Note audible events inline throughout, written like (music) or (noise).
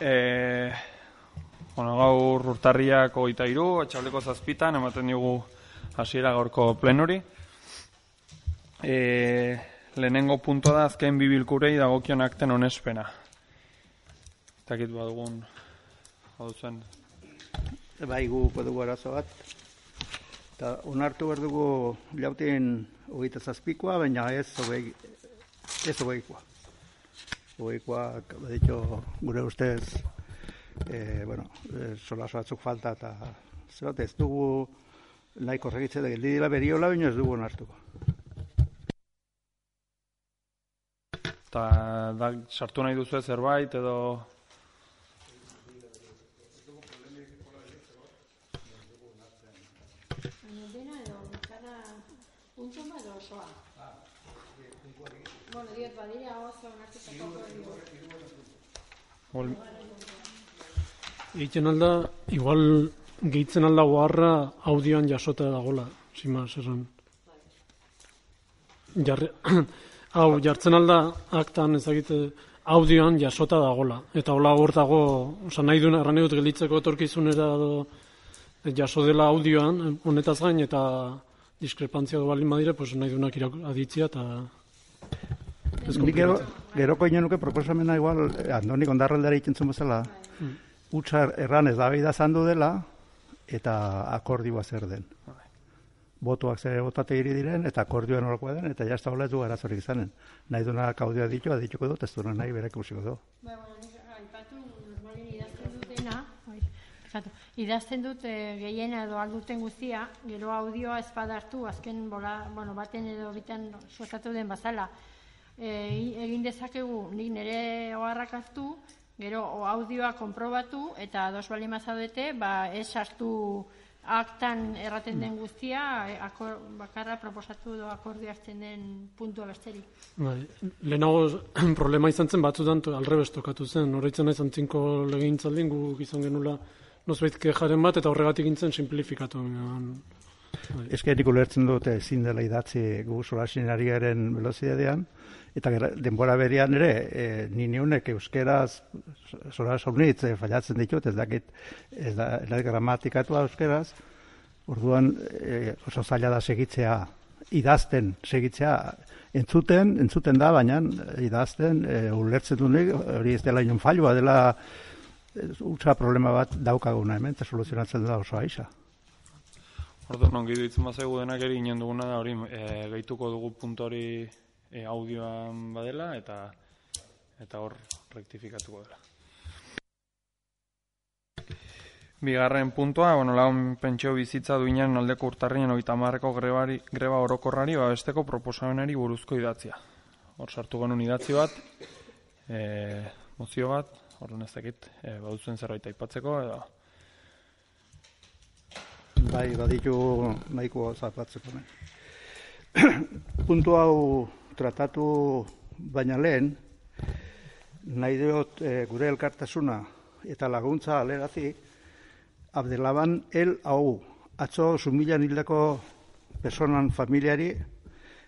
E, bueno, gaur urtarriak ogeita iru, etxableko zazpitan, ematen digu hasiera gaurko plenori. E, lehenengo punto da azken bibilkurei dagokion akten onespena. Takit badugun, hau zen. Bai, gu dugu arazo bat. Eta onartu behar dugu jauten hogeita zazpikoa, baina ez hogeikoa. Hogeikoa, baditxo, gure ustez, e, bueno, e, solaso batzuk falta eta zebat ez dugu nahiko regitze da, geldi dira beriola, baina ez dugu onartuko. Eta da, sartu nahi duzu zerbait edo... Dena edo, puntu bat edo osoa. Bueno, diot, badira oso onartutako Egiten alda, igual gehitzen alda oharra audioan jasota dagola, zimaz, esan. Jarri, (clears throat) hau, jartzen alda aktan ezagite audioan jasota dagola. Eta hola hor dago, oza, nahi duen, erran dut gelitzeko etorkizunera edo jaso dela audioan, honetaz gain, eta diskrepantzia balin badire, pues nahi duenak irak aditzia, eta Nik gero, geroko ino nuke proposamena igual, eh, Andoni kondarraldara egiten zuen bezala, utza erran ez da zandu dela, eta akordioa zer den. Botuak zer botate hiri diren, eta akordioa nolakoa den, eta jazta hola ez du arazorik izanen. Nahi duena kaudioa ditu, adituko dut, ez duena nahi berek ikusiko du. Ba, bueno, nik aipatu normalen idazten dutena, fijatu, idazten dut e, gehiena edo alduten guztia, gero audioa ez badartu, azken bola, bueno, baten edo bitan suertatu den bazala. E, egin dezakegu nik nire oharrak hartu, gero o audioa konprobatu eta ados bali mazaudete, ba, ez sartu aktan erraten den guztia, e, akor, bakarra proposatu edo akordio hartzen den puntua besterik. Bai, lehenago (clears throat) problema izan zen batzutan alrebes tokatu zen. Horreitzen nahi zantzinko legintzaldin gu izan genula nozbait kejaren bat eta horregatik gintzen simplifikatu. Eske nik ulertzen dut ezin dela idatzi gu solasinariaren velozidadean, eta gera- denbora berean ere, e, ni neunek euskeraz solas unitz e, fallatzen ditut, ez dakit, ez da, ez da gramatikatua euskeraz, orduan e, oso zaila da segitzea, idazten segitzea, entzuten, entzuten da, baina idazten, e, ulertzen du nik, hori ez dela inon falloa, dela utza problema bat daukaguna hemen, eta soluzionatzen da oso aixa. Orduan, ongi ditzen bazaigu denak ere inen duguna da hori e, gehituko dugu puntu hori e, audioan badela eta eta hor rektifikatuko dela. Bigarren puntua, bueno, lagun pentsio bizitza duinen aldeko urtarrien oita marreko grebari, greba orokorrari babesteko proposamenari buruzko idatzia. Hor sartu genuen idatzi bat, e, mozio bat, hor ez dakit, e, baduzuen zerbait aipatzeko, edo Bai, baditu nahiko zapatzeko. (clears throat) Puntu hau tratatu baina lehen, nahi dut eh, gure elkartasuna eta laguntza alerazi, Abdelaban el hau, atzo sumilan hildako personan familiari,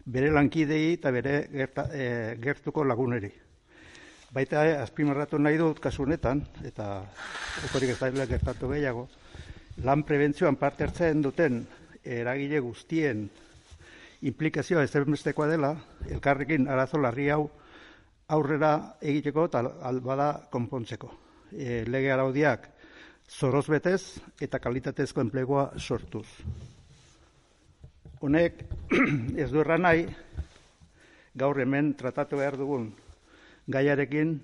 bere lankidei eta bere gerta, eh, gertuko laguneri. Baita azpimarratu nahi dut kasu honetan, eta okorik ez daile gertatu gehiago, lan prebentzioan parte hartzen duten eragile guztien implikazioa ezerbestekoa dela, elkarrekin arazo larri hau aurrera egiteko eta albada konpontzeko. E, lege araudiak zoroz betez eta kalitatezko enplegua sortuz. Honek (clears throat) ez du erran nahi, gaur hemen tratatu behar dugun gaiarekin,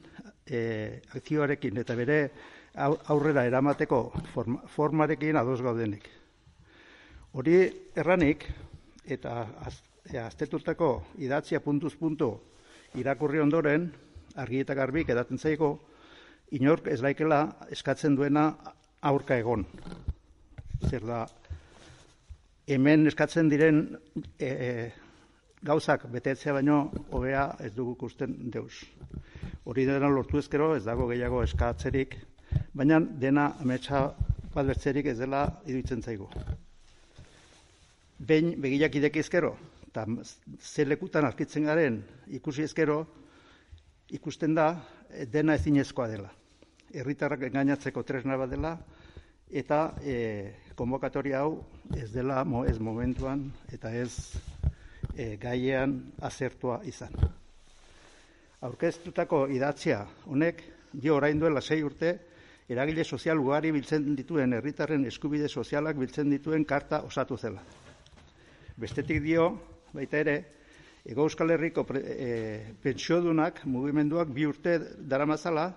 e, akzioarekin eta bere au- aurrera eramateko forma, formarekin ados gaudenik. Hori erranik eta az, e, aztetutako idatzia puntuz puntu irakurri ondoren, argi eta garbi edaten zaigo, inork ez daikela eskatzen duena aurka egon. Zer da, hemen eskatzen diren e, e, gauzak betetzea baino hobea ez dugu ikusten deus. Hori dena lortu ezkero ez dago gehiago eskatzerik, baina dena ametsa bat bertzerik ez dela iruditzen zaigu. Behin begiak ideki ezkero, eta ze lekutan aurkitzen garen ikusi ezkero, ikusten da dena ezinezkoa dela. herritarrak engainatzeko tresna bat dela, eta e, konvokatoria hau ez dela mo, ez momentuan eta ez e, gaiean azertua izan. Aurkeztutako idatzia honek dio orain duela sei urte eragile sozial ugari biltzen dituen herritarren eskubide sozialak biltzen dituen karta osatu zela. Bestetik dio, baita ere, Ego Euskal Herriko e, pentsiodunak mugimenduak bi urte daramazala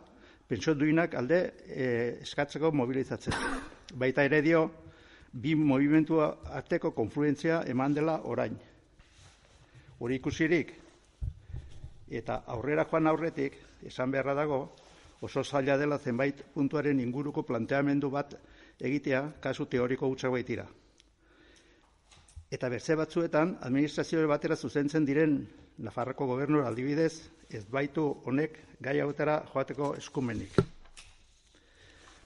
pentsioduinak alde e, eskatzeko mobilizatzen. Baita ere dio, bi movimentua arteko konfluentzia eman dela orain. Hori ikusirik, eta aurrera joan aurretik, esan beharra dago, oso zaila dela zenbait puntuaren inguruko planteamendu bat egitea kasu teoriko gutxak baitira. Eta berze batzuetan, administrazio batera zuzentzen diren Nafarroko gobernura aldibidez, ez baitu honek gai hautara joateko eskumenik.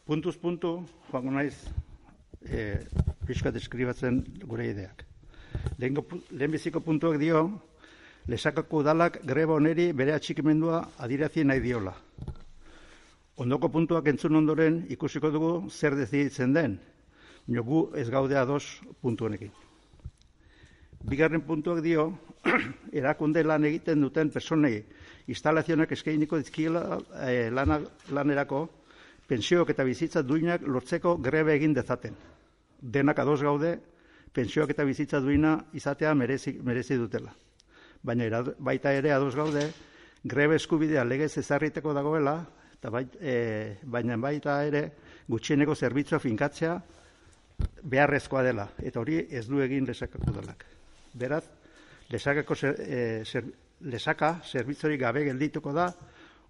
Puntuz puntu, joango naiz, e, pixka deskribatzen gure ideak. Lehenbiziko puntuak dio, lesakako udalak greba oneri bere atxikimendua adirazi nahi diola. Ondoko puntuak entzun ondoren ikusiko dugu zer deziditzen den, gu ez gaudea dos puntu honekin. Bigarren puntuak dio, (clears throat) erakunde lan egiten duten personei instalazionak eskainiko dizkiela e, lanerako pensioak eta bizitza duinak lortzeko grebe egin dezaten. Denak ados gaude, pensioak eta bizitza duina izatea merezi, merezi dutela. Baina baita ere ados gaude, grebe eskubidea legez ezarriteko dagoela, eta bait, e, baina baita ere gutxieneko zerbitzua finkatzea beharrezkoa dela, eta hori ez du egin lesakako dalak. Beraz, lesakako e, lesaka zerbitzorik gabe geldituko da,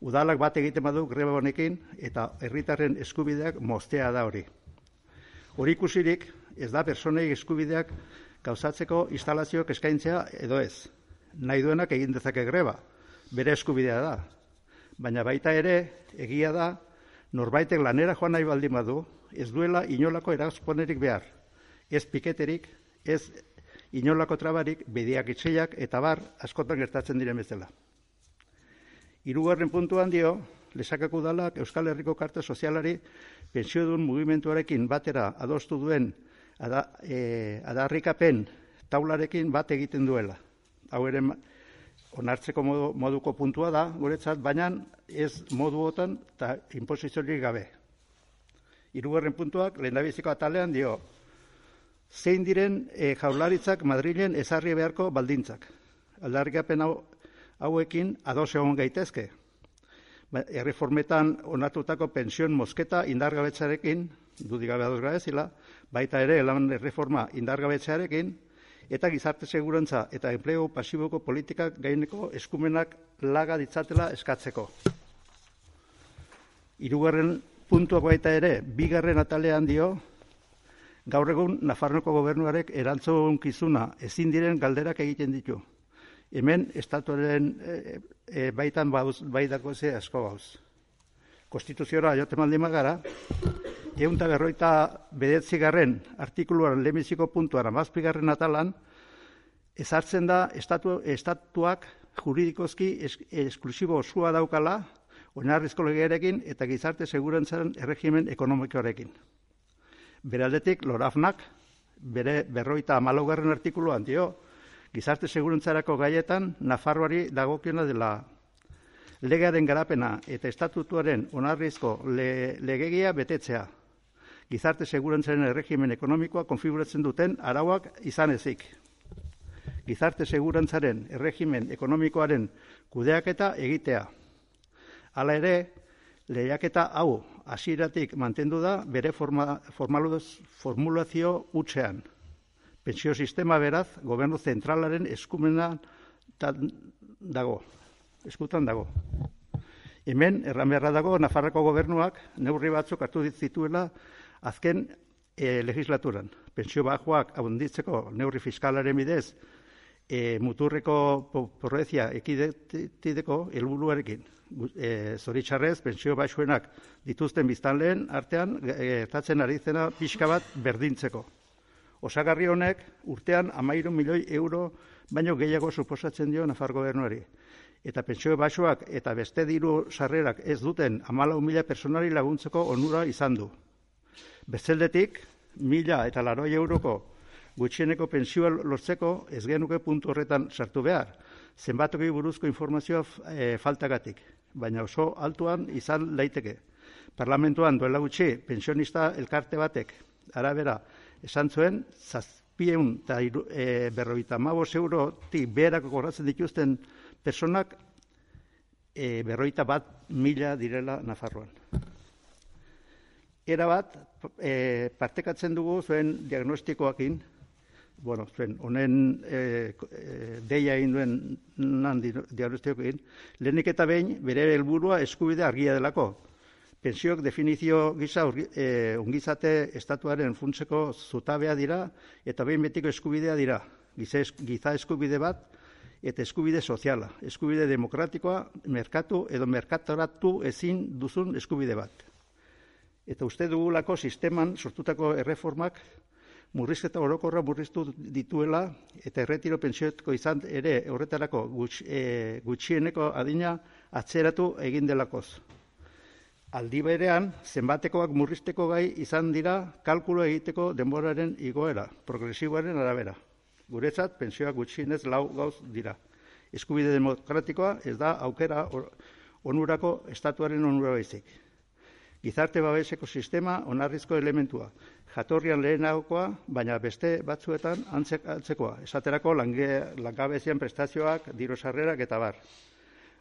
udalak bat egiten badu greba honekin eta herritarren eskubideak mostea da hori. Hori ikusirik, ez da personei eskubideak gauzatzeko instalazioak eskaintzea edo ez. Nahi duenak egin dezake greba, bere eskubidea da. Baina baita ere, egia da, norbaitek lanera joan nahi baldin badu, ez duela inolako erazponerik behar. Ez piketerik, ez inolako trabarik, bediak itxeiak eta bar askotan gertatzen diren bezala. Hirugarren puntuan dio, lesakako dalak Euskal Herriko Karta Sozialari pensiodun mugimenduarekin batera adostu duen ada, e, adarrikapen taularekin bat egiten duela. Hau ere onartzeko moduko puntua da, guretzat, baina ez moduotan eta imposiziorik gabe. Hirugarren puntuak, lehendabiziko atalean dio, zein diren e, jaurlaritzak Madrilen ezarri beharko baldintzak. Aldarrikapen hau, hauekin ados egon gaitezke. Ba, erreformetan onartutako pension mosketa indargabetzarekin, dudik gabe ados gabezila, baita ere elan erreforma indargabetzarekin, eta gizarte segurantza eta enplegu pasiboko politikak gaineko eskumenak laga ditzatela eskatzeko. Hirugarren puntuak baita ere, bigarren atalean dio, Gaur egun Nafarroko gobernuarek erantzun kizuna ezin diren galderak egiten ditu. Hemen estatuaren e, e, baitan bauz, baitako ze asko gauz. Konstituziora jote maldi magara, egun eta berroita bedetzi garren artikuluaren lemiziko puntuara mazpigarren atalan, ezartzen da estatu, estatuak juridikozki es, esklusibo osua daukala, oinarrizko legearekin eta gizarte segurantzaren erregimen ekonomikoarekin. Beraldetik, Lorafnak, bere berroita amalogarren artikuluan dio, gizarte segurantzarako gaietan, Nafarroari dagokiona dela legearen garapena eta estatutuaren onarrizko le, legegia betetzea. Gizarte segurantzaren erregimen ekonomikoa konfiguratzen duten arauak izan ezik. Gizarte segurantzaren erregimen ekonomikoaren kudeaketa egitea. Hala ere, lehiaketa hau hasieratik mantendu da bere forma, formulazio utxean. Pentsio sistema beraz, gobernu zentralaren eskumena dago, eskutan dago. Hemen, erran beharra dago, Nafarrako gobernuak neurri batzuk hartu dituela azken e, legislaturan. Pentsio bajoak abunditzeko neurri fiskalaren bidez, e, muturreko porrezia ekidetideko helburuarekin e, zoritxarrez, pentsio baixuenak dituzten biztan lehen, artean, gertatzen ari zena pixka bat berdintzeko. Osagarri honek urtean amairu milioi euro baino gehiago suposatzen dio Nafar gobernuari. eta pentsio basoak eta beste diru sarrerak ez duten amalau mila personari laguntzeko onura izan du. Bezeldetik, mila eta laroi euroko gutxieneko pensioa lortzeko ez genuke puntu horretan sartu behar, zenbatoki buruzko informazioa e, faltagatik, baina oso altuan izan daiteke. Parlamentuan duela gutxi pensionista elkarte batek arabera esan zuen, zazpieun eta e, berroita mabos eurotik beherako korratzen dituzten personak e, berroita bat mila direla Nafarroan. Era bat, e, partekatzen dugu zuen diagnostikoakin, bueno, zuen, honen e, e, deia egin duen nan diagnostikoakin, lehenik eta behin bere helburua eskubide argia delako. Pensiok definizio gisa e, ungizate estatuaren funtseko zutabea dira eta behin betiko eskubidea dira. Giza, giza eskubide bat, eta eskubide soziala, eskubide demokratikoa, merkatu edo merkatoratu ezin duzun eskubide bat. Eta uste dugulako sisteman sortutako erreformak murrizketa orokorra murriztu dituela eta erretiro pensioetko izan ere horretarako e, gutxieneko adina atzeratu egin delakoz. Aldi berean, zenbatekoak murrizteko gai izan dira kalkulo egiteko denboraren igoera, progresiboaren arabera. Guretzat, pensioak gutxienez lau gauz dira. Eskubide demokratikoa ez da aukera onurako estatuaren onura baizik. Gizarte babeseko sistema onarrizko elementua. Jatorrian lehenagokoa, baina beste batzuetan antzekoa. Esaterako langabezian prestazioak, diro sarrerak eta bar.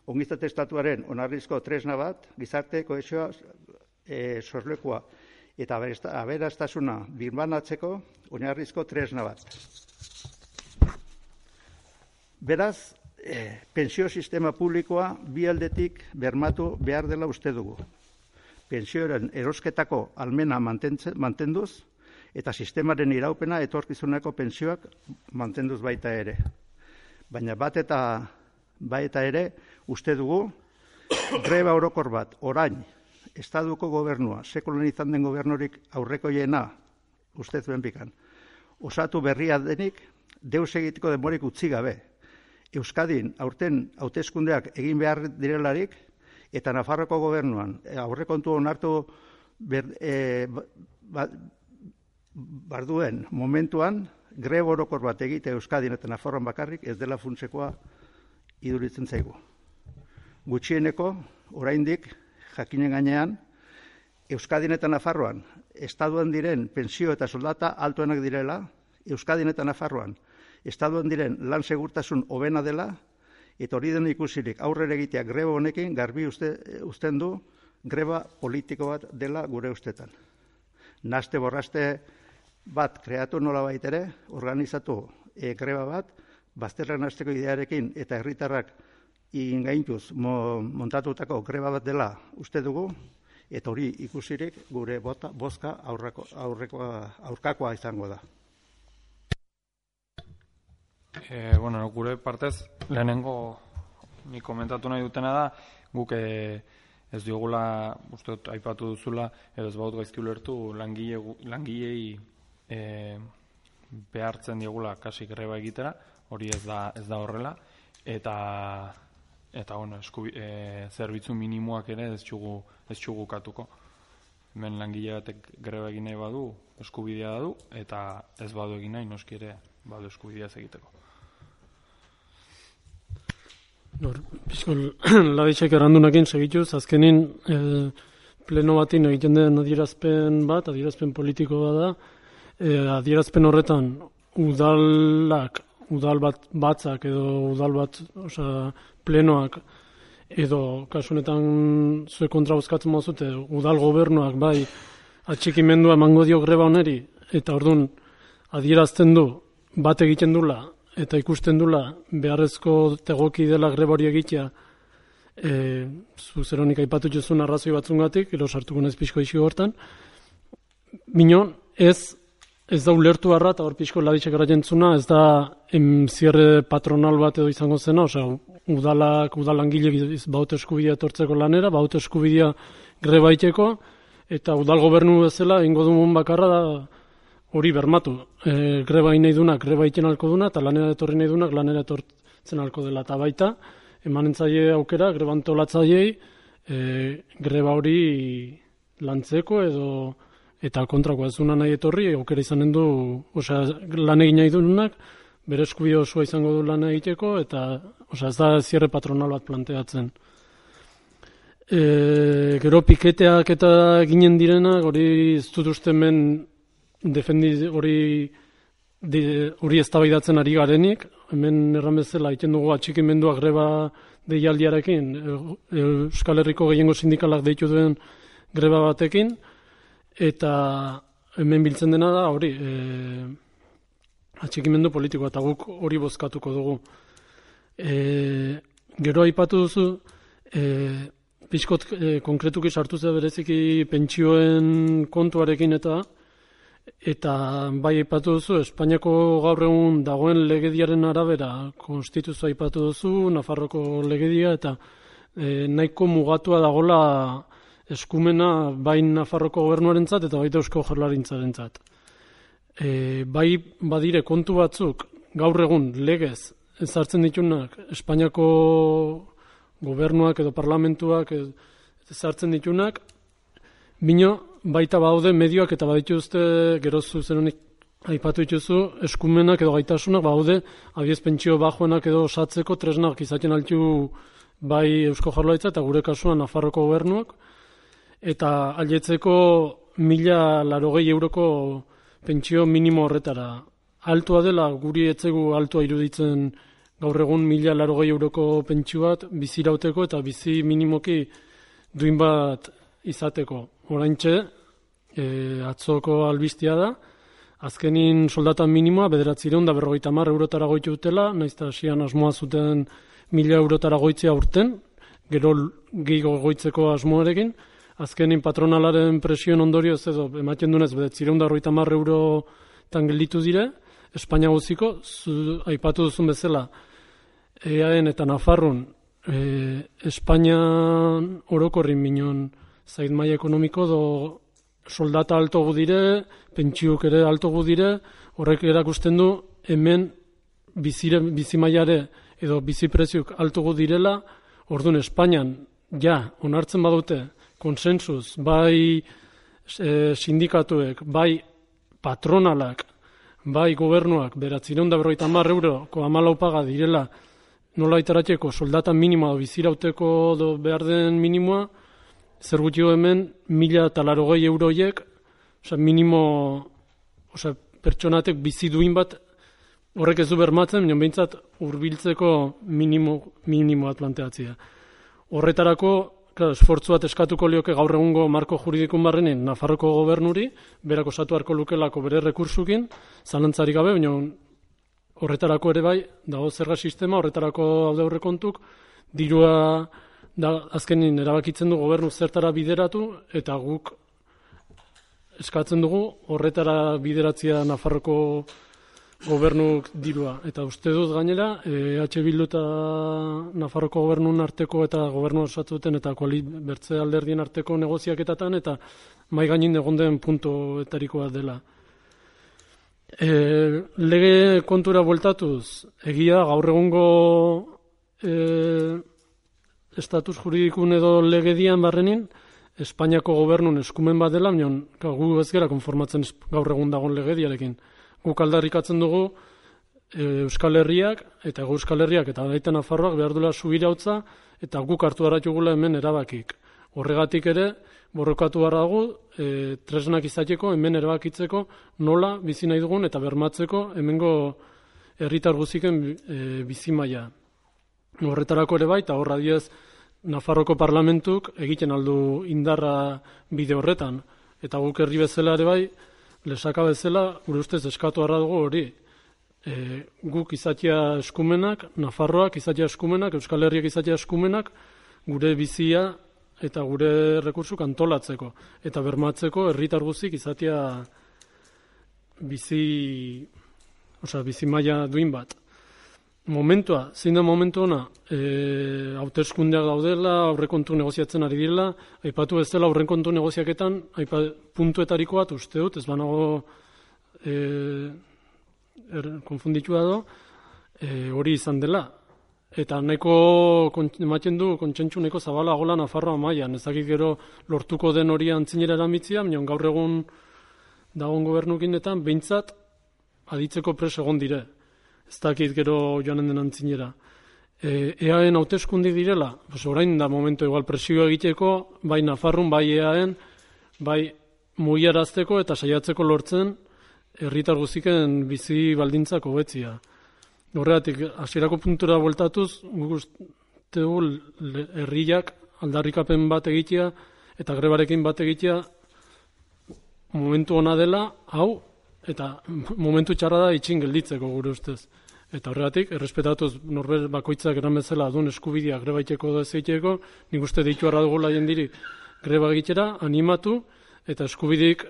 Ongizate estatuaren onarrizko tresna bat, gizarte koesioa e, sorlekoa eta aberastasuna birmanatzeko onarrizko tresna bat. Beraz, e, pensio sistema publikoa bi aldetik bermatu behar dela uste dugu. Pensioaren erosketako almena mantenduz eta sistemaren iraupena etorkizuneko pensioak mantenduz baita ere. Baina bat eta baita ere uste dugu greba orokor bat orain estaduko gobernua, sekulen izan den gobernorik aurreko jena, ustez benpikan, osatu berria denik, deus egiteko demorik utzi gabe, Euskadin aurten hauteskundeak egin behar direlarik eta Nafarroko gobernuan e, aurrekontu onartu ber, e, ba, barduen momentuan grebo orokor bat egite Euskadin eta Nafarroan bakarrik ez dela funtsekoa iduritzen zaigu. Gutxieneko oraindik jakinen gainean Euskadin eta Nafarroan estaduan diren pensio eta soldata altuenak direla Euskadin eta Nafarroan estatuan diren lan segurtasun hobena dela, eta hori den ikusirik aurrera egitea greba honekin garbi uste, usten du greba politiko bat dela gure ustetan. Naste borraste bat kreatu nola baitere, organizatu e, greba bat, bazterra nasteko idearekin eta herritarrak ingaintuz mo, montatutako greba bat dela uste dugu, eta hori ikusirik gure bota, bozka aurreko, aurreko, aurkakoa izango da. E, bueno, gure partez, lehenengo ni komentatu nahi dutena da, guk e, ez diogula, uste aipatu duzula, edo ez baut gaizki ulertu, langile, langilei e, behartzen diogula kasi greba egitera, hori ez da, ez da horrela, eta eta bueno, eskubi, e, zerbitzu minimoak ere ez txugu, ez txugu katuko. Hemen langile batek greba egin nahi badu, eskubidea du, eta ez badu egin nahi, noski ere, badu eskubidea egiteko. Nor, bizkol, (clears throat) labitxek errandunakin segituz, azkenin e, pleno batin egiten den adierazpen bat, adierazpen politiko bat da, e, adierazpen horretan udalak, udal bat batzak edo udal bat, osea, plenoak, edo kasunetan zue kontra bozkatzen mozute, udal gobernuak bai atxikimendua emango dio greba oneri, eta orduan adierazten du, bat egiten dula, eta ikusten dula beharrezko tegoki dela grebori egitea e, zu zeronik aipatu jozun arrazoi batzungatik, ero sartuko nez pixko isi hortan, minon ez ez da ulertu harra eta hor pixko laditxek erajentzuna, ez da em, zierre patronal bat edo izango zena, osea, udalak, udalangile baute eskubidea tortzeko lanera, baute eskubidea grebaiteko, eta udal gobernu bezala, ingo dumun bakarra da, hori bermatu. E, greba nahi dunak greba iten alko duna, eta lanera etorri nahi dunak lanera etortzen alko dela. Eta baita, emanentzaile aukera greba antolatzaileei e, greba hori lantzeko edo eta kontrako ez duna nahi etorri aukera izanen du, osea, lan egin nahi duenak, bere eskubide osoa izango du lan egiteko eta osea, ez da zierre patronal bat planteatzen. E, gero piketeak eta ginen direnak, hori ez dut uste hemen defendi hori hori eztabaidatzen ari garenik, hemen erran bezala egiten dugu atxikimendua greba deialdiarekin, e- Euskal Herriko gehiengo sindikalak deitu duen greba batekin, eta hemen biltzen dena da hori, e, atxikimendu politikoa, eta guk hori bozkatuko dugu. E, gero aipatu duzu, e, pixkot e, konkretuki sartu ze bereziki pentsioen kontuarekin eta eta bai aipatu duzu Espainiako gaur egun dagoen legediaren arabera konstituzioa aipatu duzu Nafarroko legedia eta e, nahiko mugatua dagola eskumena bai Nafarroko gobernuarentzat eta baita Eusko Jaurlaritzarentzat. E, bai badire kontu batzuk gaur egun legez ezartzen ditunak Espainiako gobernuak edo parlamentuak ez- ezartzen ditunak, bino baita baude medioak eta badituzte gerozu zeronik aipatu dituzu eskumenak edo gaitasunak baude abiez pentsio bajoenak edo osatzeko tresnak izaten altu bai Eusko Jaurlaritza eta gure kasuan Nafarroko gobernuak eta aldetzeko mila larogei euroko pentsio minimo horretara. Altua dela guri etzegu altua iruditzen gaur egun mila larogei euroko pentsio bat bizirauteko eta bizi minimoki duin bat izateko. Oraintxe, e, atzoko albistia da, azkenin soldata minimoa bederatzireun da berrogeita mar eurotara goitu dutela, naiz eta asmoa zuten mila eurotara goitzea urten, gero gehiago goitzeko asmoarekin, azkenin patronalaren presioen ondorioz edo ematen dunez bederatzireun da berrogeita mar eurotan gelditu dire, Espainia guziko, zu, aipatu duzun bezala, EAN eta Nafarrun, e, Espainian orokorrin minon zait maila ekonomiko do soldata alto gu dire, pentsiuk ere alto gu dire, horrek erakusten du hemen bizire, bizi mailare edo bizi preziuk alto gu direla, orduan Espainian ja onartzen badute konsensuz bai e, sindikatuek, bai patronalak, bai gobernuak beratzireun da berroita mar euroko amalau paga direla nola itarateko soldata minimoa bizirauteko do behar den minimoa, zer gutxio hemen mila eta larogei euroiek, osea, minimo, osea, pertsonatek bizi duin bat horrek ez du bermatzen, baina behintzat hurbiltzeko minimo, minimo bat planteatzea. Horretarako, claro, esfortzu bat eskatuko lioke gaur egungo marko juridikun barrenin Nafarroko gobernuri, berak osatu harko lukelako bere rekursukin, zalantzarik gabe, baina horretarako ere bai, dago zerga sistema, horretarako haude aurrekontuk, dirua da azkenin erabakitzen du gobernu zertara bideratu, eta guk eskatzen dugu horretara bideratzia Nafarroko gobernuk dirua. Eta uste dut gainera, EH Bildu eta Nafarroko gobernun arteko eta gobernu osatu duten eta kuali bertze alderdien arteko negoziaketatan eta mai gainin egon den puntoetarikoa dela. E, lege kontura bueltatuz, egia gaur egungo e, estatus juridikun edo legedian barrenin, Espainiako gobernun eskumen bat dela, baina gu ez gara konformatzen gaur egun dagoen legediarekin. Guk aldarrikatzen dugu e, Euskal Herriak eta Ego Euskal Herriak eta baita Nafarroak behar duela subirautza eta guk hartu aratugula hemen erabakik. Horregatik ere, borrokatu behar dago, e, tresnak izateko, hemen erabakitzeko, nola bizi nahi dugun eta bermatzeko hemengo herritar guziken e, bizi maila. Horretarako ere bai, eta horra diez, Nafarroko parlamentuk egiten aldu indarra bide horretan. Eta guk herri bezala ere bai, lesaka bezala, gure ustez eskatu harra dugu hori. E, guk izatea eskumenak, Nafarroak izatea eskumenak, Euskal Herriak izatea eskumenak, gure bizia eta gure rekursuk antolatzeko. Eta bermatzeko herritar guzik izatea bizi, osea, bizi maila duin bat. Momentua, zein da momentu ona, e, hauteskundeak daudela, aurrekontu negoziatzen ari direla, aipatu ez dela aurrekontu negoziaketan, aipa, puntuetariko bat uste dut, ez banago e, er, konfunditua do, e, hori izan dela. eta nahiko ematen du kontsentsu nahiko zabala gola Nafarroa mailan. Ez dakit gero lortuko den hori antzinera eramitzia, baina gaur egun dagoen gobernukinetan behintzat aditzeko pres egon dire. Ez dakit gero joanen den antzinera. E, EAen hauteskundi direla, pues orain da momento igual presioa egiteko, bai Nafarrun, bai EAen, bai mugiarazteko eta saiatzeko lortzen herritar guztiken bizi baldintzak hobetzia. Horregatik, hasierako puntura bueltatuz, guk uste herriak aldarrikapen bat egitea eta grebarekin bat egitea momentu ona dela, hau, eta momentu txarra da itxin gelditzeko gure ustez. Eta horregatik, errespetatuz norbert bakoitzak eran bezala adun eskubidea greba iteko da zeiteko, nik uste ditu arra dugula jendiri greba egitera, animatu, eta eskubidik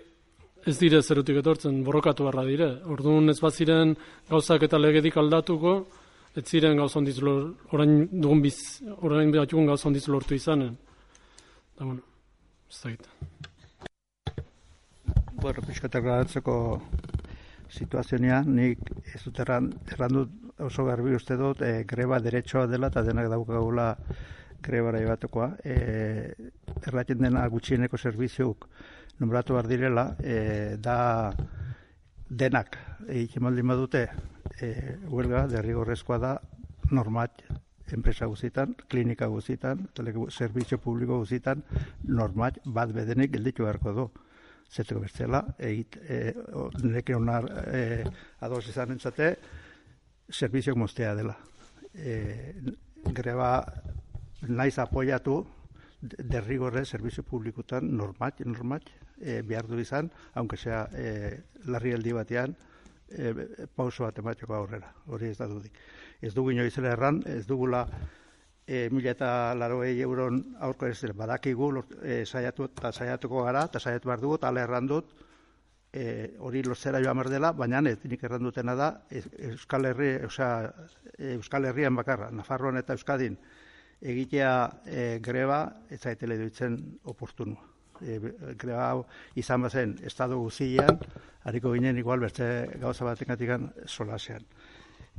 ez dire zerutik etortzen, borrokatu barra dire. Orduan ez baziren gauzak eta legedik aldatuko, ez ziren gauz handiz lor, orain dugun biz, orain behatugun gauz handiz lortu izanen. Da, bueno, ez da gita. Bueno, pixkatak situazioa, nik ez dut erran, erran dut oso garbi uste dut e, greba derechoa dela eta denak daukagula grebara ibatekoa. E, erraten dena gutxieneko serviziuk nombratu behar direla, e, da denak egiten baldin badute e, huelga derrigorrezkoa da normat enpresa guzitan, klinika guzitan, zerbitzu publiko guzitan, normat bat bedenik gelditu beharko du. Zeteko bertzela, egit, e, o- nireke onar e, ados izan entzate, servizioak moztea dela. E, greba naiz apoiatu de- derrigorre servizio publikotan normat, normat, e, behar du izan, aunque sea e, larrialdi batean, e, pauso bat emateko aurrera, hori ez da dudik. Ez dugu inoiz ere erran, ez dugula e, mila eta laroei euron aurko ez dela, badakigu e, saiatu eta saiatuko gara, eta saiatu behar dugu, eta ala erran dut, e, hori lortzera joan behar dela, baina ez nik erran dutena da, Euskal Herri, osea, Euskal Herrian bakarra, Nafarroan eta Euskadin, egitea e, greba, ez zaitele duitzen oportunua. E, greba hau izan bazen, estado guzian, hariko ginen igual bertze gauza batekatikan solasean.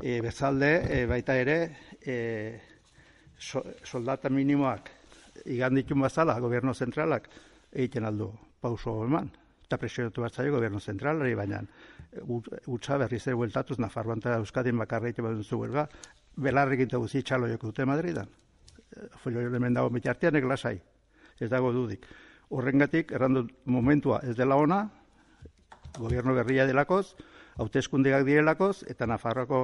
E, bezalde, e, baita ere, e, so, soldata minimoak iganditun bazala, goberno zentralak, egiten aldu pauso eman. Eta presionatu bat zaio goberno zentralari, baina utza berriz ere bueltatuz, Nafarroan eta Euskadin bakarra egiten badun zu huelga, belarrik eta guzi txalo joko dute Madridan. Folio hemen dago bitartean lasai, ez dago dudik. Horrengatik, errandu momentua ez dela ona, goberno berria delakoz, hauteskundeak direlakoz, eta Nafarroako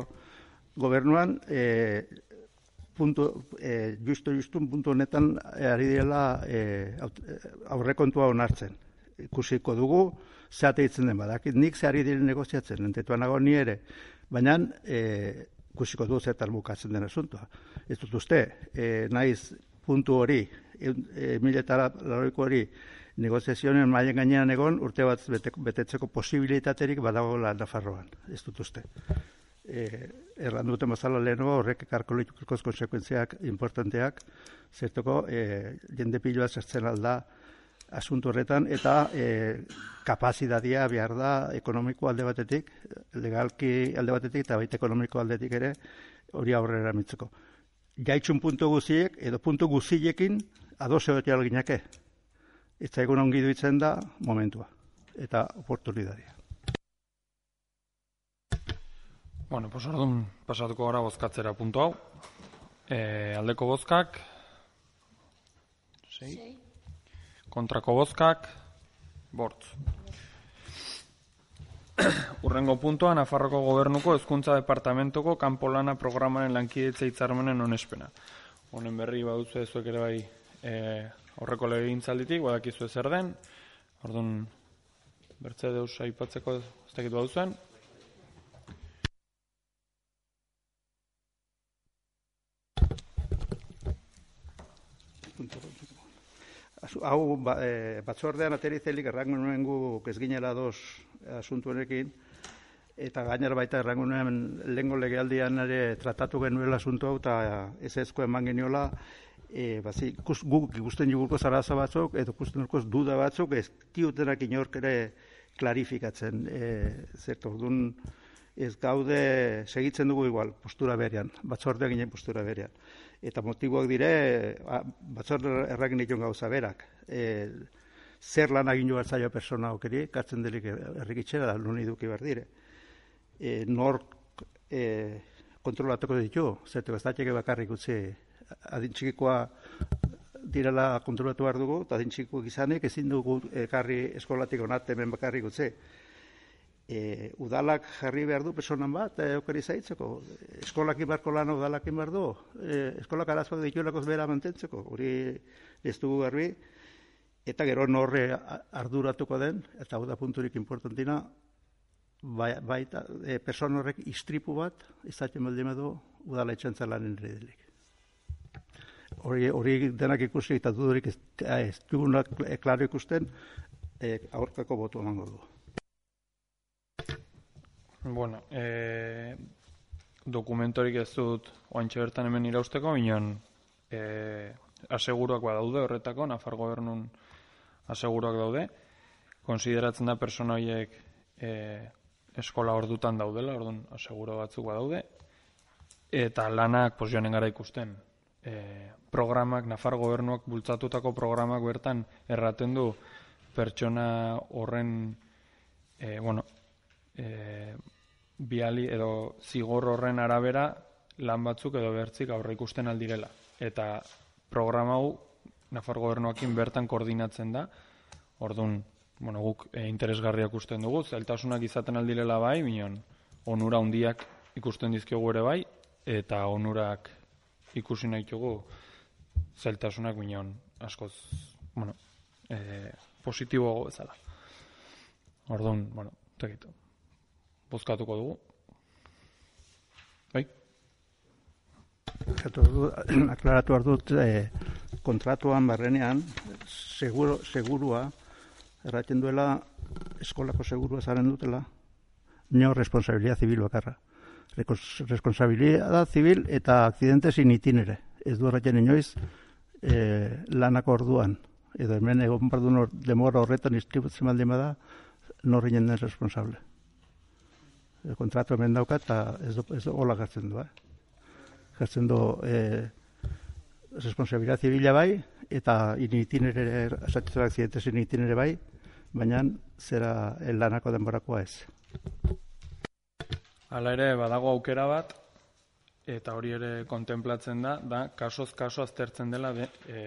gobernuan e, puntu, e, justu justun puntu honetan e, ari direla e, aut- e, aurrekontua onartzen. Ikusiko dugu, zeate hitzen den badakit, nik ze ari diren negoziatzen, entetuan nago ni ere, baina e, ikusiko du zertan bukatzen den asuntoa. Ez dut uste, e, naiz puntu hori, e, e, mila eta lauroiko hori, negoziazioen maien gainean egon urte bat bete, betetzeko posibilitaterik badagoela Nafarroan, ez dut uste. E, erran duten bezala lehenago horrek ekarko lituzkoz konsekuentziak importanteak, zertoko e, jende piloa zertzen alda asunto horretan, eta e, kapazitatea behar da ekonomiko alde batetik, legalki alde batetik, eta baita ekonomiko aldetik ere hori aurrera mitzeko. Jaitxun puntu guziek, edo puntu guziekin ados egotea alginake. Ez zaigun ongi duitzen da momentua eta oportunitatea. Bueno, pues orduan pasatuko gara bozkatzera puntu hau. E, aldeko bozkak, sei. kontrako bozkak, bortz. (coughs) Urrengo puntua, Nafarroko gobernuko hezkuntza departamentuko kanpolana programaren lankidetza hitzarmenen onespena. Honen berri baduzu zuek ere bai e, aurreko legegintzalditik, badakizu zer den. Orduan, bertze deus aipatzeko ez dakit baduzuen. Hau ba, e, batzordean aterizelik errango nuen gu ez dos asuntu honekin, eta gainera baita errango nuen lehengo legealdian ere tratatu genuela asuntu hau, eta ez ezko eman geniola, e, bazi, ikus, guk ikusten jugurko zaraza batzuk, edo ikusten jugurko duda batzuk, ez diutenak inork ere klarifikatzen. E, zertu, orduan, ez gaude segitzen dugu igual postura berean, batzordea ginen postura berean. Eta motiboak dire, a, batzorde errakin dituen gauza berak. E, zer lan agin joan zailo persona okeri, kartzen delik errikitxera da, luni duki behar dire. E, nor e, kontrolatuko ditu, zertu ez datxeke bakarrik utzi adintxikikoa direla kontrolatu behar dugu, eta adintxikikoak izanik ezin dugu ekarri eskolatik onat hemen bakarrik utzi. E, udalak jarri behar du personan bat, e, okeri zaitzeko. Eskolak ibarko lan udalak behar du. E, eskolak arazoak dituelakoz bera mantentzeko. Hori ez dugu garbi. Eta gero norre arduratuko den, eta hau da punturik importantina, bai, baita e, person horrek istripu bat, izaten baldin du, udala etxantza lanen redelik. Hori, hori denak ikusi eta dudurik ez, ez dugunak klaro ikusten, e, aurkako botu emango du. Bueno, e, dokumentorik ez dut oantxe bertan hemen irausteko, bineon e, aseguruak badaude horretako, Nafar gobernun aseguruak daude, konsideratzen da persona horiek e, eskola ordutan daudela, orduan aseguro batzuk badaude, eta lanak pos joanen gara ikusten. E, programak, Nafar gobernuak bultzatutako programak bertan erraten du pertsona horren e, bueno, e, biali edo zigor horren arabera lan batzuk edo bertzik aurre ikusten aldirela. Eta programa hau Nafar gobernuakin bertan koordinatzen da, orduan, bueno, guk e, interesgarria ikusten dugu, zeltasunak izaten aldirela bai, minon, onura handiak ikusten dizkiogu ere bai, eta onurak ikusi nahi dugu zeltasunak minon, askoz, bueno, e, positibo bezala. Orduan, bueno, tegitu bozkatuko dugu. Bai? Aklaratu behar dut, eh, kontratuan barrenean, seguro, segurua, erraten duela, eskolako segurua zaren dutela, neo responsabilidad zibil bakarra. Responsabilidad zibil eta akcidentes in itinere. Ez du erraten inoiz, eh, lanako orduan. Edo hemen egon bardu demora horretan istributzen baldin bada, norri den responsable kontratu hemen daukat, eta ez do, ez do, hola gartzen du, eh? Gartzen du, e, responsabilidad zibila bai, eta initinere, asatizua akzidentez initinere bai, baina zera lanako denborakoa ez. Hala ere, badago aukera bat, eta hori ere kontemplatzen da, da, kasoz kaso aztertzen dela, de, e,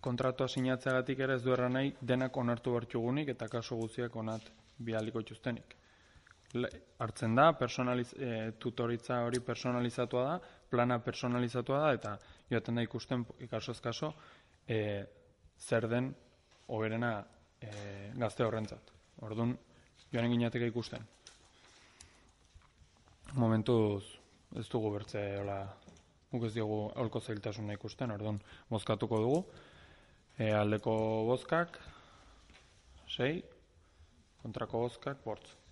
kontratua sinatzeagatik ere ez du nahi denak onartu bertxugunik eta kaso guztiak onat bialiko txustenik hartzen da, personaliz, e, tutoritza hori personalizatua da, plana personalizatua da, eta joaten da ikusten ikasoz kaso, e, zer den oberena e, gazte horrentzat. Orduan, joan egin ikusten. Momentuz, ez dugu bertze, hola, guk ez diogu holko zailtasuna ikusten, orduan, bozkatuko dugu. E, aldeko bozkak, sei, kontrako bozkak, bortz.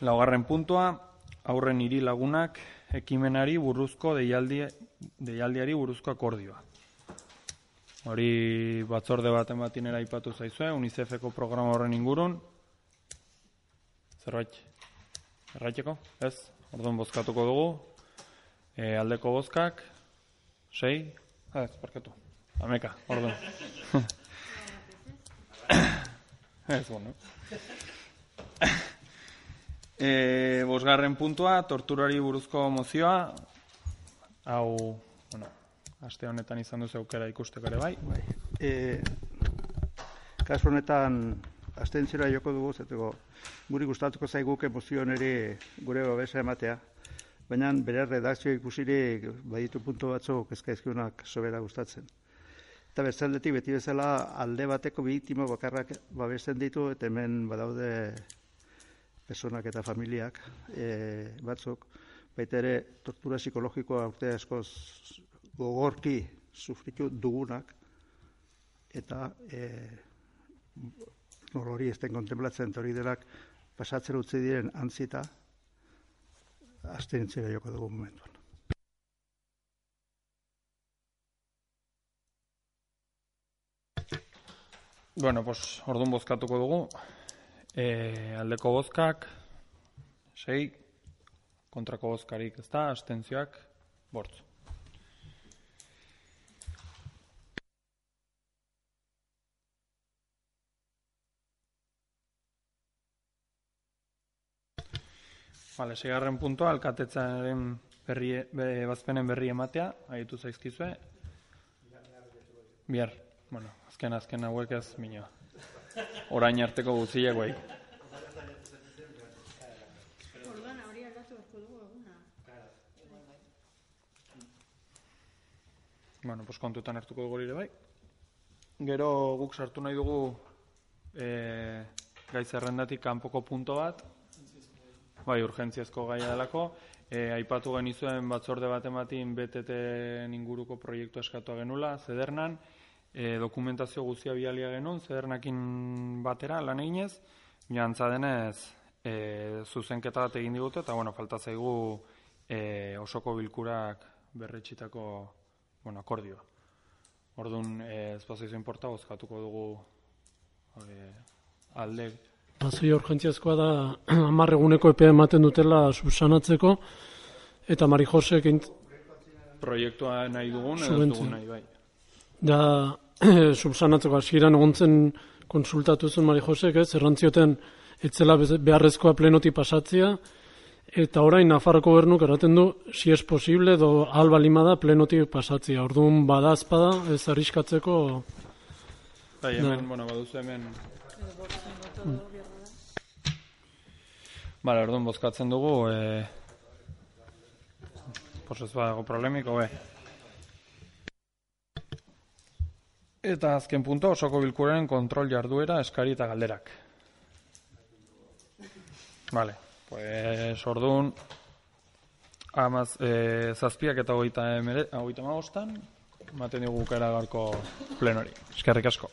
Laugarren puntua, aurren hiri lagunak ekimenari buruzko deialdi, deialdiari buruzko akordioa. Hori batzorde bat ematinera ipatu zaizue, UNICEFeko programa horren ingurun. Zerbait? Erraiteko? Ez? Orduan bozkatuko dugu. E, aldeko bozkak. Sei? Ez, parketu. Ameka, orduan. (laughs) ez, bueno. E, bosgarren puntua, torturari buruzko mozioa, hau, bueno, aste honetan izan duzu aukera ikusteko ere bai. bai. E, kasu honetan, astentzira joko dugu, zeteko, guri gustatuko zaiguke mozio niri gure babesa ematea, baina bere redakzio ikusiri baditu puntu batzuk ezkaizkiunak sobera gustatzen. Eta bestaldetik beti bezala alde bateko biktima bakarrak babesten ditu, eta hemen badaude personak eta familiak e, batzuk, baita ere tortura psikologikoa urte askoz gogorki sufritu dugunak, eta e, hori ez den kontemplatzen hori delak pasatzen utzi diren antzita, azten joko dugu momentuan. Bueno, pues, orduan bozkatuko dugu. E, aldeko bozkak, sei, kontrako bozkarik ez da, abstentzioak, bortz. Vale, segarren puntua, alkatetzaren berri, be, bazpenen berri ematea, ahitu zaizkizue. Bihar, bueno, azken azken hauek ez minoa. Orain arteko guztiak bai. Bueno, pues kontutan hartuko dugu ere bai. Gero guk sartu nahi dugu e, gai zerrendatik kanpoko punto bat, bai, urgentziazko gaia delako, e, aipatu genizuen batzorde bat ematin BTT inguruko proiektu eskatu genula, zedernan, e, dokumentazio guztia bialia genuen, zedernakin batera lan eginez, jantza denez e, zuzenketa bat egin digute, eta bueno, falta zaigu e, osoko bilkurak berretxitako bueno, akordioa. Orduan, e, bazaizu inporta, bozkatuko dugu e, alde Azoi urgentziazkoa da (clears throat) hamar eguneko epea ematen dutela subsanatzeko eta Mari Josek int, proiektua nahi dugun, edo dugun nahi bai. Da (clears throat) subsanatzeko hasieran egontzen konsultatu zuen Mari Josek, ez, errantzioten etzela beharrezkoa plenoti pasatzea, eta orain Nafarroko gobernuk erraten du, si es posible, edo alba lima da plenoti pasatzea. Orduan badazpada, ez arriskatzeko, Bai, hemen, bueno, baduzu hemen... Bale, orduan bozkatzen dugu, e... Pues ez badago problemiko, be. Eta azken punto, osoko bilkuraren kontrol jarduera, eskari eta galderak. Vale, pues orduan, amaz, e, zazpiak eta hogeita, emere, hogeita magostan, ematen dugu gara gaurko plenori. Eskerrik asko.